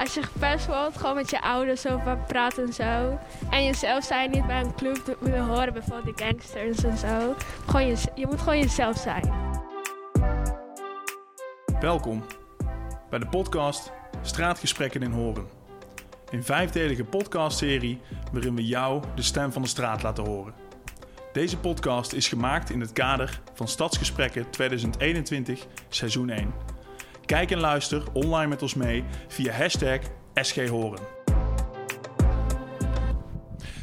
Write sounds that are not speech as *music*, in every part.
als je gepest wordt, gewoon met je ouders over praten en zo. En jezelf zijn, niet bij een club willen horen, bijvoorbeeld de gangsters en zo. Gewoon je, je moet gewoon jezelf zijn. Welkom bij de podcast Straatgesprekken in Horen. Een vijfdelige podcastserie waarin we jou de stem van de straat laten horen. Deze podcast is gemaakt in het kader van Stadsgesprekken 2021 seizoen 1. Kijk en luister online met ons mee via hashtag SGHoren.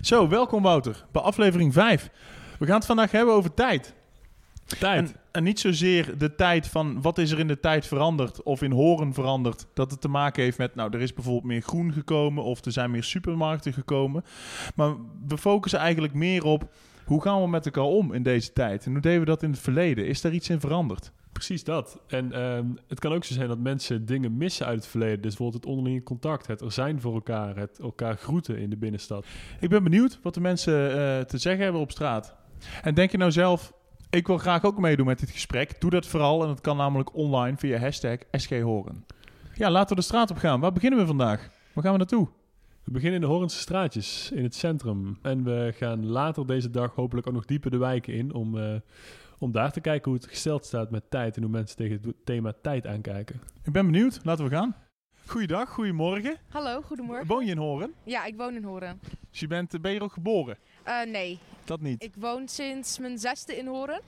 Zo, welkom Wouter bij aflevering 5. We gaan het vandaag hebben over tijd. Tijd. En, en niet zozeer de tijd van wat is er in de tijd veranderd of in horen veranderd. Dat het te maken heeft met, nou, er is bijvoorbeeld meer groen gekomen of er zijn meer supermarkten gekomen. Maar we focussen eigenlijk meer op hoe gaan we met elkaar om in deze tijd? En hoe deden we dat in het verleden? Is daar iets in veranderd? Precies dat. En ehm, het kan ook zo zijn dat mensen dingen missen uit het verleden. Dus bijvoorbeeld het onderlinge contact, het er zijn voor elkaar, het elkaar groeten in de binnenstad. Ik ben benieuwd wat de mensen eh, te zeggen hebben op straat. En denk je nou zelf, ik wil graag ook meedoen met dit gesprek. Doe dat vooral en dat kan namelijk online via hashtag SGHoren. Ja, laten we de straat op gaan. Waar beginnen we vandaag? Waar gaan we naartoe? We beginnen in de Horense straatjes in het centrum. En we gaan later deze dag hopelijk ook nog dieper de wijken in om, eh, om daar te kijken hoe het gesteld staat met tijd en hoe mensen tegen het thema tijd aankijken. Ik ben benieuwd. Laten we gaan. Goeiedag, goedemorgen. Hallo, goedemorgen. Woon je in Horen? Ja, ik woon in Horen. Dus je bent, ben je er ook geboren? Uh, nee, Dat niet. ik woon sinds mijn zesde in Horen.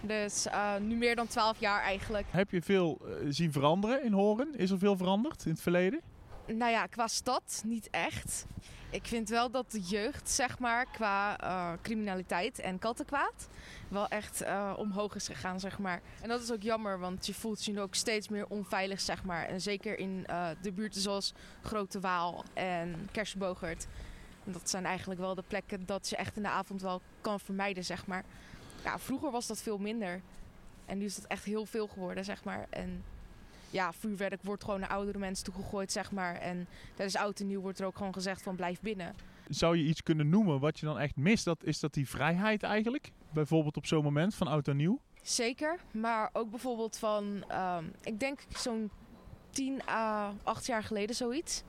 Dus uh, nu meer dan 12 jaar eigenlijk. Heb je veel eh, zien veranderen in Horen? Is er veel veranderd in het verleden? Nou ja, qua stad niet echt. Ik vind wel dat de jeugd, zeg maar, qua uh, criminaliteit en kattenkwaad wel echt uh, omhoog is gegaan, zeg maar. En dat is ook jammer, want je voelt je nu ook steeds meer onveilig, zeg maar. En zeker in uh, de buurten zoals Grote Waal en Kersenbogert. Dat zijn eigenlijk wel de plekken dat je echt in de avond wel kan vermijden, zeg maar. Ja, vroeger was dat veel minder. En nu is dat echt heel veel geworden, zeg maar. En ja, vuurwerk wordt gewoon naar oudere mensen toegegooid, zeg maar. En tijdens oud en nieuw wordt er ook gewoon gezegd van blijf binnen. Zou je iets kunnen noemen wat je dan echt mist? Dat, is dat die vrijheid eigenlijk? Bijvoorbeeld op zo'n moment van oud en nieuw? Zeker, maar ook bijvoorbeeld van, um, ik denk zo'n 10 à 8 jaar geleden zoiets.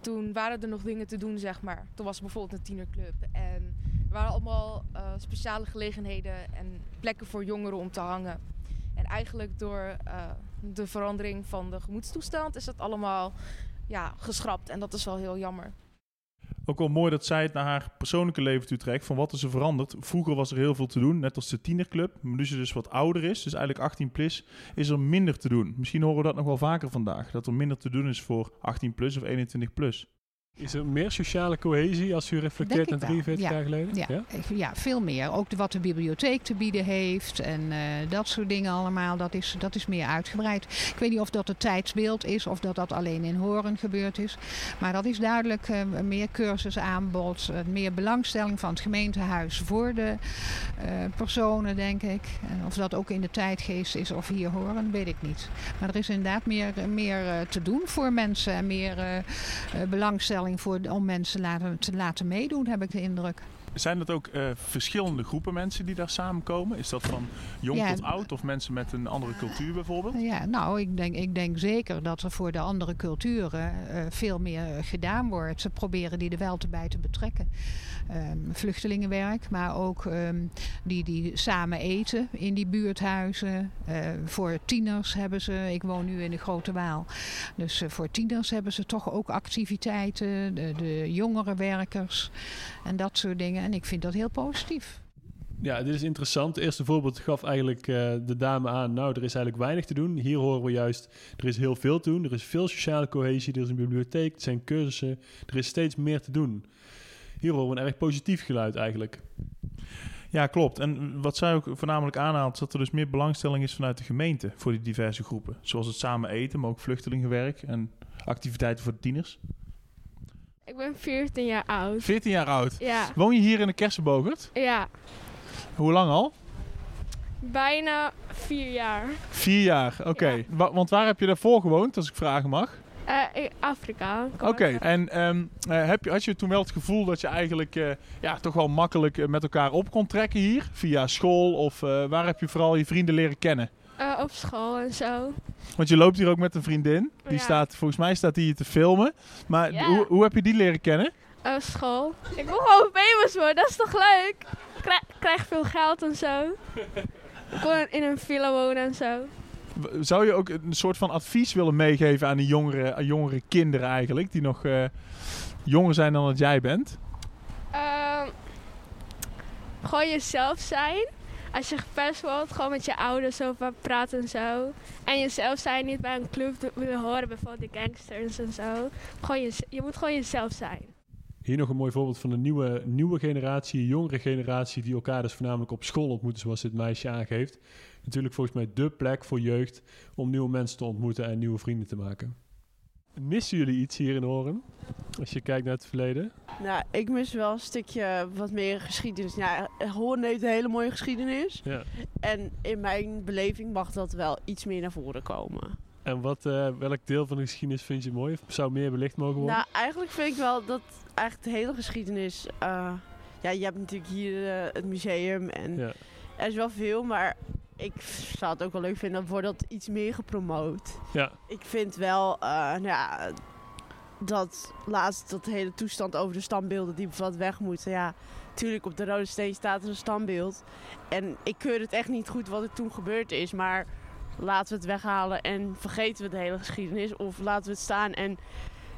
Toen waren er nog dingen te doen, zeg maar. Toen was er bijvoorbeeld een tienerclub en er waren allemaal uh, speciale gelegenheden en plekken voor jongeren om te hangen. En eigenlijk door uh, de verandering van de gemoedstoestand is dat allemaal ja, geschrapt. En dat is wel heel jammer. Ook wel mooi dat zij het naar haar persoonlijke leven toe trekt. Van wat is er veranderd? Vroeger was er heel veel te doen, net als de tienerclub. Maar nu ze dus wat ouder is, dus eigenlijk 18 plus, is er minder te doen. Misschien horen we dat nog wel vaker vandaag. Dat er minder te doen is voor 18 plus of 21 plus. Is er meer sociale cohesie als u reflecteert naar 43 ja. jaar geleden? Ja. Ja. ja, veel meer. Ook de, wat de bibliotheek te bieden heeft en uh, dat soort dingen allemaal, dat is, dat is meer uitgebreid. Ik weet niet of dat het tijdsbeeld is of dat dat alleen in Horen gebeurd is. Maar dat is duidelijk uh, meer cursusaanbod, uh, meer belangstelling van het gemeentehuis voor de personen, denk ik. En of dat ook in de tijdgeest is of hier Horen, weet ik niet. Maar er is inderdaad meer, meer te doen voor mensen en meer belangstelling voor, om mensen laten, te laten meedoen, heb ik de indruk. Zijn dat ook uh, verschillende groepen mensen die daar samenkomen? Is dat van jong Ja, tot oud of mensen met een andere cultuur bijvoorbeeld? Ja, nou, ik denk, ik denk zeker dat er voor de andere culturen uh, veel meer gedaan wordt. Ze proberen die er wel te bij te betrekken. Um, vluchtelingenwerk, maar ook um, die, die samen eten in die buurthuizen. Uh, voor tieners hebben ze, ik woon nu in de Grote Waal, dus voor tieners hebben ze toch ook activiteiten, de, de jongere werkers en dat soort dingen. En ik vind dat heel positief. Ja, dit is interessant. Het eerste voorbeeld gaf eigenlijk uh, de dame aan... nou, er is eigenlijk weinig te doen. Hier horen we juist, er is heel veel te doen. Er is veel sociale cohesie, er is een bibliotheek, er zijn cursussen. Er is steeds meer te doen. Hier horen we een erg positief geluid eigenlijk. Ja, klopt. En wat zij ook voornamelijk aanhaalt... is dat er dus meer belangstelling is vanuit de gemeente... voor die diverse groepen. Zoals het samen eten, maar ook vluchtelingenwerk... en activiteiten voor de tieners. Ik ben 14 jaar oud. 14 jaar oud? Ja. Woon je hier in de Kersenbogert? Ja. Hoe lang al? Bijna vier jaar. Vier jaar, oké. Okay. Ja. Wa want waar heb je daarvoor gewoond, als ik vragen mag? Uh, in Afrika. Oké, okay. en um, uh, heb je, had je toen wel het gevoel dat je eigenlijk uh, ja, toch wel makkelijk met elkaar op kon trekken hier? Via school of waar heb je vooral je vrienden leren kennen? Uh, op school en zo. Want je loopt hier ook met een vriendin. Die Ja. staat, volgens mij staat die hier te filmen. Maar Ja. hoe, hoe heb je die leren kennen? Op school. Ik wil gewoon famous worden, dat is toch leuk? Krij- krijg veel geld en zo. Ik kon in een villa wonen en zo. Zou je ook een soort van advies willen meegeven aan die jongere, aan jongere kinderen eigenlijk? Die nog eh, jonger zijn dan dat jij bent? Ehm, gewoon jezelf zijn. Als je gepest wordt, gewoon met je ouders over praten en zo. En jezelf zijn, niet bij een club willen horen, bijvoorbeeld de gangsters en zo. Gewoon je, je moet gewoon jezelf zijn. Hier nog een mooi voorbeeld van een nieuwe, nieuwe generatie, jongere generatie, die elkaar dus voornamelijk op school ontmoeten, zoals dit meisje aangeeft. Natuurlijk volgens mij dé plek voor jeugd om nieuwe mensen te ontmoeten en nieuwe vrienden te maken. Missen jullie iets hier in Horen? Als je kijkt naar het verleden. Nou, ik mis wel een stukje wat meer geschiedenis. Ja, Hoorn heeft een hele mooie geschiedenis. Ja. En in mijn beleving mag dat wel iets meer naar voren komen. En wat, eh, welk deel van de geschiedenis vind je mooi? Of zou meer belicht mogen worden? Nou, eigenlijk vind ik wel dat eigenlijk de hele geschiedenis... eh, ja, je hebt natuurlijk hier eh, het museum en ja. er is wel veel, maar ik zou het ook wel leuk vinden, wordt dat iets meer gepromoot. ja, Ik vind wel, eh, nou ja, dat laatst dat hele toestand over de standbeelden die wat weg moeten. Ja, natuurlijk op de Rode Steen staat er een standbeeld. En ik keur het echt niet goed wat er toen gebeurd is, maar laten we het weghalen en vergeten we de hele geschiedenis. Of laten we het staan en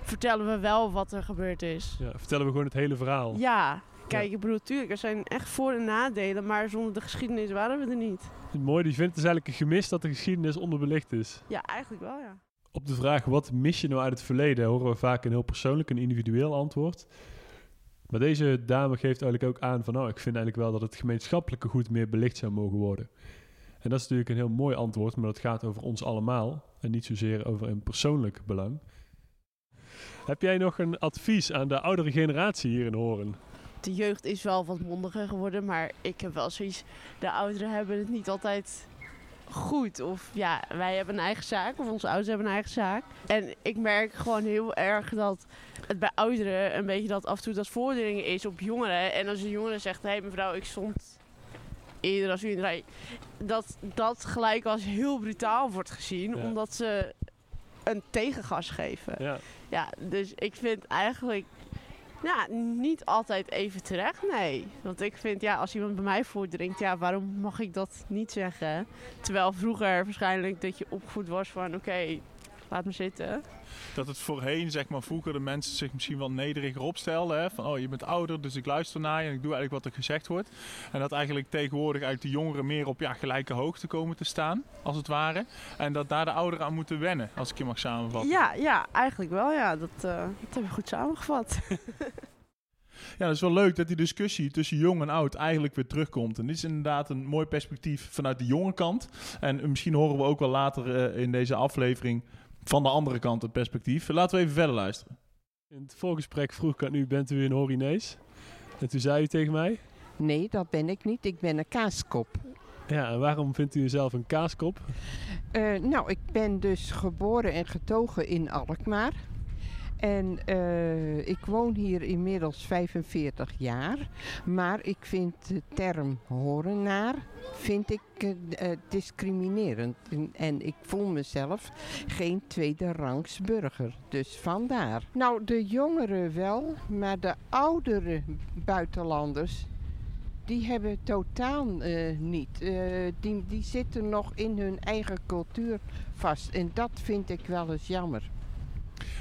vertellen we wel wat er gebeurd is. ja, vertellen we gewoon het hele verhaal. Ja, kijk, ik bedoel, tuurlijk, er zijn echt voor- en nadelen, maar zonder de geschiedenis waren we er niet. Mooi, die vindt het dus eigenlijk een gemis dat de geschiedenis onderbelicht is. Ja, eigenlijk wel, ja. Op de vraag wat mis je nou uit het verleden horen we vaak een heel persoonlijk en individueel antwoord. Maar deze dame geeft eigenlijk ook aan van nou, ik vind eigenlijk wel dat het gemeenschappelijke goed meer belicht zou mogen worden. En dat is natuurlijk een heel mooi antwoord, maar dat gaat over ons allemaal en niet zozeer over een persoonlijk belang. Heb jij nog een advies aan de oudere generatie hier in Horen? De jeugd is wel wat mondiger geworden, maar ik heb wel zoiets. De ouderen hebben het niet altijd goed. Of ja, wij hebben een eigen zaak, of onze ouders hebben een eigen zaak. En ik merk gewoon heel erg dat het bij ouderen een beetje dat af en toe dat vorderingen is op jongeren. En als een jongere zegt: hé hey, mevrouw, ik stond eerder als u in de rij. Dat dat gelijk als heel brutaal wordt gezien, Ja. omdat ze een tegengas geven. Ja, Ja, dus ik vind eigenlijk ja, niet altijd even terecht, nee. Want ik vind, ja, als iemand bij mij voordringt, ja, waarom mag ik dat niet zeggen? Terwijl vroeger waarschijnlijk dat je opgevoed was van, oké, laat me zitten. Dat het voorheen, zeg maar, vroeger de mensen zich misschien wel nederiger opstelden. Hè? Van, oh, je bent ouder, dus ik luister naar je en ik doe eigenlijk wat er gezegd wordt. En dat eigenlijk tegenwoordig uit de jongeren meer op ja, gelijke hoogte komen te staan, als het ware. En dat daar de ouderen aan moeten wennen, als ik je mag samenvatten. Ja, ja, eigenlijk wel, ja. Dat, eh, dat heb je goed samengevat. *laughs* Ja, dat is wel leuk dat die discussie tussen jong en oud eigenlijk weer terugkomt. En dit is inderdaad een mooi perspectief vanuit de jonge kant. En misschien horen we ook wel later eh, in deze aflevering van de andere kant het perspectief. Laten we even verder luisteren. in het voorgesprek vroeg ik aan u, bent u een Horinees? En toen zei u tegen mij, Nee, dat ben ik niet. Ik ben een kaaskop. ja, en waarom vindt u uzelf een kaaskop? Eh, nou, ik ben dus geboren en getogen in Alkmaar. En eh, ik woon hier inmiddels 45 jaar. Maar ik vind de term horenaar vind ik, eh, eh, discriminerend. En, ik voel mezelf geen tweede rangs burger. Dus vandaar. Nou, de jongeren wel, maar de oudere buitenlanders... Die hebben totaal niet. Die, die zitten nog in hun eigen cultuur vast. En dat vind ik wel eens jammer.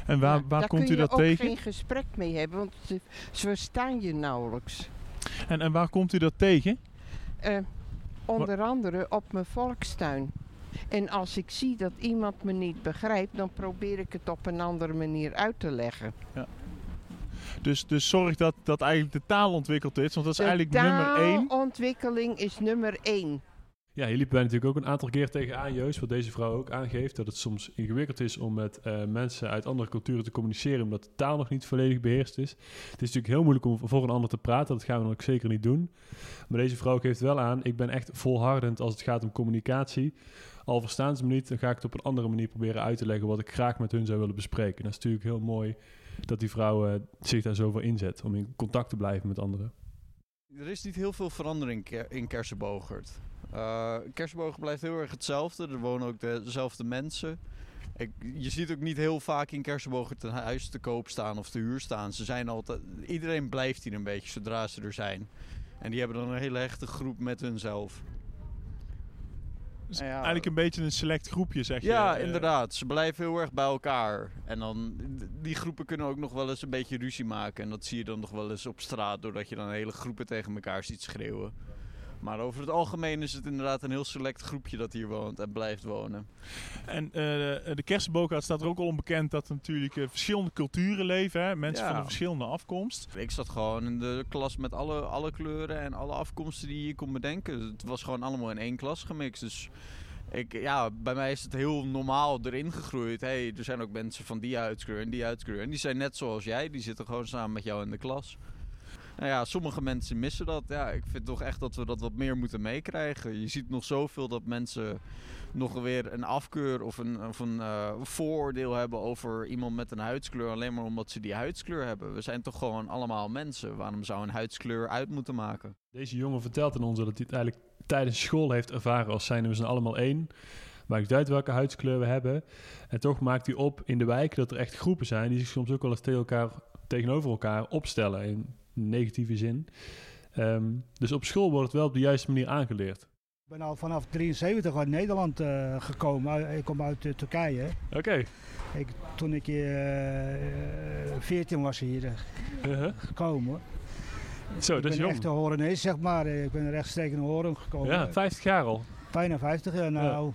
En waar, Ja, waar daar komt kun u dat je ook tegen? geen gesprek mee hebben, want ze, verstaan je nauwelijks. En, en waar komt u dat tegen? Eh, onder andere op mijn volkstuin. En als ik zie dat iemand me niet begrijpt, dan probeer ik het op een andere manier uit te leggen. Dus, dus zorg dat, dat eigenlijk de taal ontwikkeld is. Want dat is De eigenlijk nummer één. taalontwikkeling is nummer één. Ja, hier liepen wij natuurlijk ook een aantal keer tegenaan, Joost, wat deze vrouw ook aangeeft, dat het soms ingewikkeld is om met eh, mensen uit andere culturen te communiceren, omdat de taal nog niet volledig beheerst is. Het is natuurlijk heel moeilijk om voor een ander te praten, dat gaan we dan ook zeker niet doen. Maar deze vrouw geeft wel aan, ik ben echt volhardend als het gaat om communicatie. Al verstaan ze me niet, dan ga ik het op een andere manier proberen uit te leggen wat ik graag met hun zou willen bespreken. Dat is natuurlijk heel mooi dat die vrouw eh, zich daar zoveel inzet om in contact te blijven met anderen. Er is niet heel veel verandering in Kersenbogert. Eh Kersenbogen blijft heel erg hetzelfde. Er wonen ook dezelfde mensen. Ik, je ziet ook niet heel vaak in Kersenbogen ten huis te koop staan of te huur staan. Ze zijn altijd, iedereen blijft hier een beetje zodra ze er zijn. En die hebben dan een hele hechte groep met hunzelf. Dus Ja. Eigenlijk een beetje een select groepje, zeg je. Ja, eh. inderdaad. Ze blijven heel erg bij elkaar. En dan, die groepen kunnen ook nog wel eens een beetje ruzie maken. En dat zie je dan nog wel eens op straat, doordat je dan hele groepen tegen elkaar ziet schreeuwen. Maar over het algemeen is het inderdaad een heel select groepje dat hier woont en blijft wonen. En eh, de Kersenbokaart staat er ook al onbekend dat er natuurlijk eh, verschillende culturen leven. Hè? Mensen Ja. van een verschillende afkomst. Ik zat gewoon in de klas met alle, alle kleuren en alle afkomsten die je kon bedenken. Het was gewoon allemaal in één klas gemixt. Dus ik, ja, bij mij is het heel normaal erin gegroeid. Hey, er zijn ook mensen van die huidskleur en die huidskleur. En die zijn net zoals jij, die zitten gewoon samen met jou in de klas. Nou ja, sommige mensen missen dat. Ja, ik vind toch echt dat we dat wat meer moeten meekrijgen. Je ziet nog zoveel dat mensen nog weer een afkeur of een, of een eh, vooroordeel hebben over iemand met een huidskleur. Alleen maar omdat ze die huidskleur hebben. We zijn toch gewoon allemaal mensen. Waarom zou een huidskleur uit moeten maken? Deze jongen vertelt aan ons dat hij het eigenlijk tijdens school heeft ervaren als zijn we zijn allemaal één. Maakt niet uit welke huidskleur we hebben. En toch maakt hij op in de wijk dat er echt groepen zijn die zich soms ook wel eens tegen elkaar, tegenover elkaar opstellen in negatieve zin. Ehm, dus op school wordt het wel op de juiste manier aangeleerd. Ik ben al vanaf 73 uit Nederland eh, gekomen. Uit- Ik kom uit eh, Turkije. Oké. Ik, toen ik eh, 14 was hier eh, Uh-huh. gekomen. Zo, ik dat is ben jong. echt een Horenees, zeg maar. Ik ben rechtstreeks in Horen gekomen. Ja, 50 jaar al. Bijna 50 jaar nou.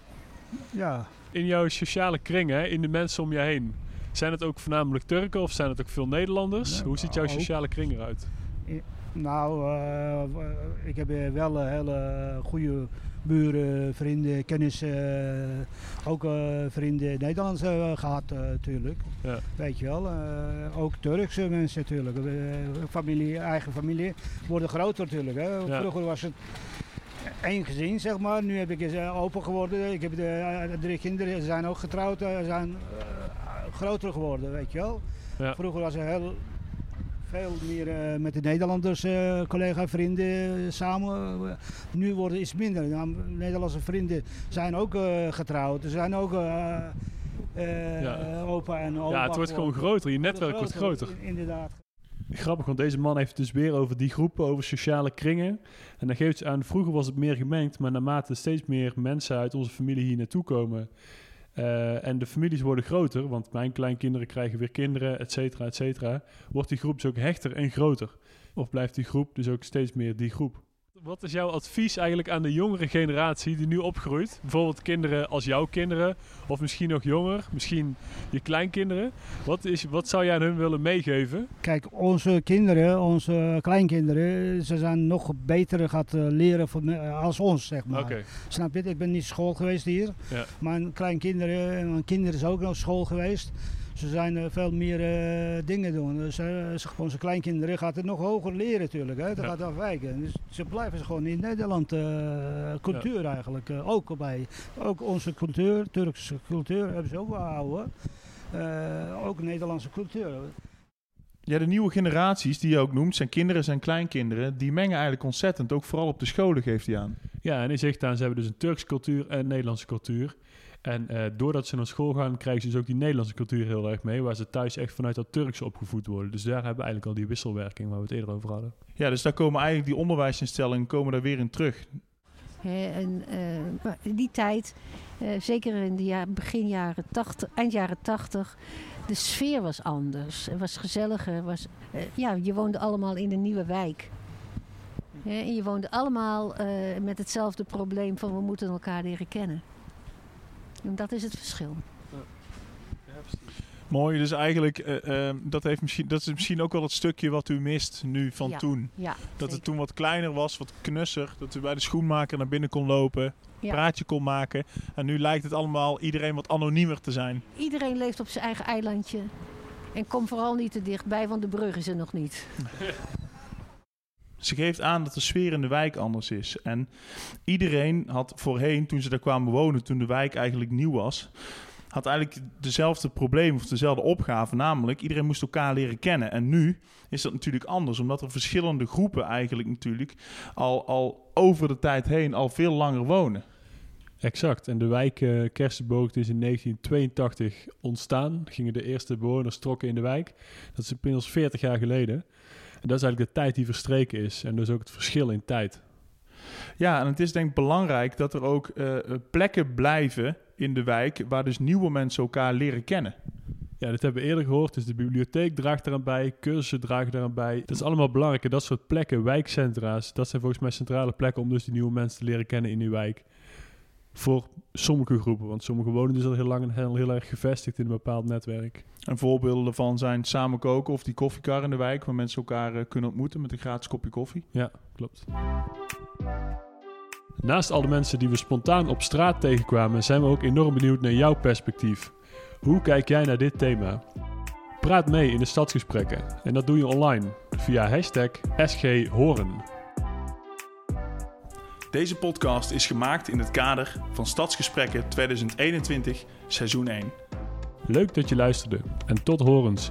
Ja. In jouw sociale kring, hè, in de mensen om je heen, zijn het ook voornamelijk Turken of zijn het ook veel Nederlanders? Hoe ziet jouw sociale kring eruit? Nou, eh, ik heb eh, wel een hele goede buren, vrienden, kennissen. eh, ook eh, vrienden Nederlands eh, gehad eh, natuurlijk. Ja. Weet je wel. eh, ook Turkse mensen natuurlijk. Eh, familie, eigen familie worden groter natuurlijk. Hè. Ja. Vroeger was het één gezin, zeg maar. Nu heb ik eens eh, open geworden. Ik heb de, eh, drie kinderen, ze zijn ook getrouwd. eh, zijn eh, groter geworden, weet je wel. Ja. Vroeger was er heel veel meer eh, met de Nederlanders, eh collega, vrienden eh, samen. nu wordt het iets minder. Nou, Nederlandse vrienden zijn ook eh, getrouwd. Ze zijn ook eh, eh, Ja. opa en oma. Ja, het wordt gewoon groter. Je netwerk wordt groter. in- Inderdaad. Grappig, want deze man heeft het dus weer over die groepen, over sociale kringen. En dan geeft ze aan, vroeger was het meer gemengd, maar naarmate steeds meer mensen uit onze familie hier naartoe komen. Eh, en de families worden groter, want mijn kleinkinderen krijgen weer kinderen, et cetera, et cetera. Wordt die groep dus ook hechter en groter. Of blijft die groep dus ook steeds meer die groep? Wat is jouw advies eigenlijk aan de jongere generatie die nu opgroeit? Bijvoorbeeld kinderen als jouw kinderen, of misschien nog jonger, misschien je kleinkinderen. Wat, is, wat zou jij aan hun willen meegeven? Kijk, onze kinderen, onze kleinkinderen, ze zijn nog beter gaat eh, leren van, eh, als ons, zeg maar. Snap je? Ik ben niet school geweest hier. Ja. Mijn kleinkinderen, mijn kinderen is ook nog school geweest. Ze zijn eh, veel meer eh, dingen doen. Dus, eh, ze- onze kleinkinderen gaat het nog hoger leren natuurlijk. Hè? Dat Ja. gaat afwijken. Dus ze blijven gewoon in Nederland eh, cultuur eigenlijk eh, ook bij. Ook onze cultuur, Turkse cultuur hebben ze ook gehouden. Eh, ook Nederlandse cultuur. Ja, de nieuwe generaties die je ook noemt, zijn kinderen, zijn kleinkinderen, die mengen eigenlijk ontzettend. Ook vooral op de scholen geeft hij aan. Ja, en hij zegt aan, ze hebben dus een Turkse cultuur en een Nederlandse cultuur. En eh, doordat ze naar school gaan, krijgen ze dus ook die Nederlandse cultuur heel erg mee, waar ze thuis echt vanuit dat Turkse opgevoed worden. Dus daar hebben we eigenlijk al die wisselwerking waar we het eerder over hadden. Ja, dus daar komen eigenlijk die onderwijsinstellingen komen daar weer in terug. Hè, en eh, in die tijd, eh, zeker in de ja, begin jaren 80, eind jaren 80, de sfeer was anders. Het was gezelliger. Was, ja, je woonde allemaal in een nieuwe wijk. Hè, en je woonde allemaal eh, met hetzelfde probleem van we moeten elkaar leren kennen. Dat is het verschil. Mooi, dus eigenlijk, eh, eh, dat, heeft misschien, dat is misschien ook wel het stukje wat u mist nu van Ja, toen. Ja, Dat zeker. het toen wat kleiner was, wat knusser. Dat u bij de schoenmaker naar binnen kon lopen, Ja. praatje kon maken. En nu lijkt het allemaal iedereen wat anoniemer te zijn. Iedereen leeft op zijn eigen eilandje. En kom vooral niet te dichtbij, want de brug is er nog niet. *laughs* Ze geeft aan dat de sfeer in de wijk anders is. En iedereen had voorheen, toen ze daar kwamen wonen, toen de wijk eigenlijk nieuw was, had eigenlijk dezelfde probleem of dezelfde opgave. Namelijk, iedereen moest elkaar leren kennen. En nu is dat natuurlijk anders. Omdat er verschillende groepen eigenlijk natuurlijk al, al over de tijd heen al veel langer wonen. Exact. En de wijk uh, is in 1982 ontstaan. Gingen de eerste bewoners trokken in de wijk. Dat is inmiddels 40 jaar geleden. En dat is eigenlijk de tijd die verstreken is. En dus ook het verschil in tijd. Ja, en het is denk ik belangrijk dat er ook uh, plekken blijven in de wijk waar dus nieuwe mensen elkaar leren kennen. Ja, dit hebben we eerder gehoord. Dus de bibliotheek draagt eraan bij, cursussen dragen eraan bij. Dat is allemaal belangrijk. En dat soort plekken, wijkcentra's, dat zijn volgens mij centrale plekken om dus die nieuwe mensen te leren kennen in die wijk. Voor sommige groepen, want sommige wonen dus al heel lang en heel, heel erg gevestigd in een bepaald netwerk. En voorbeelden daarvan zijn samen koken of die koffiekar in de wijk, waar mensen elkaar uh, kunnen ontmoeten met een gratis kopje koffie. Ja, klopt. Naast al de mensen die we spontaan op straat tegenkwamen, zijn we ook enorm benieuwd naar jouw perspectief. Hoe kijk jij naar dit thema? Praat mee in de stadsgesprekken en dat doe je online via hashtag SGHoren. Deze podcast is gemaakt in het kader van Stadsgesprekken 2021, seizoen 1. Leuk dat je luisterde en tot horens.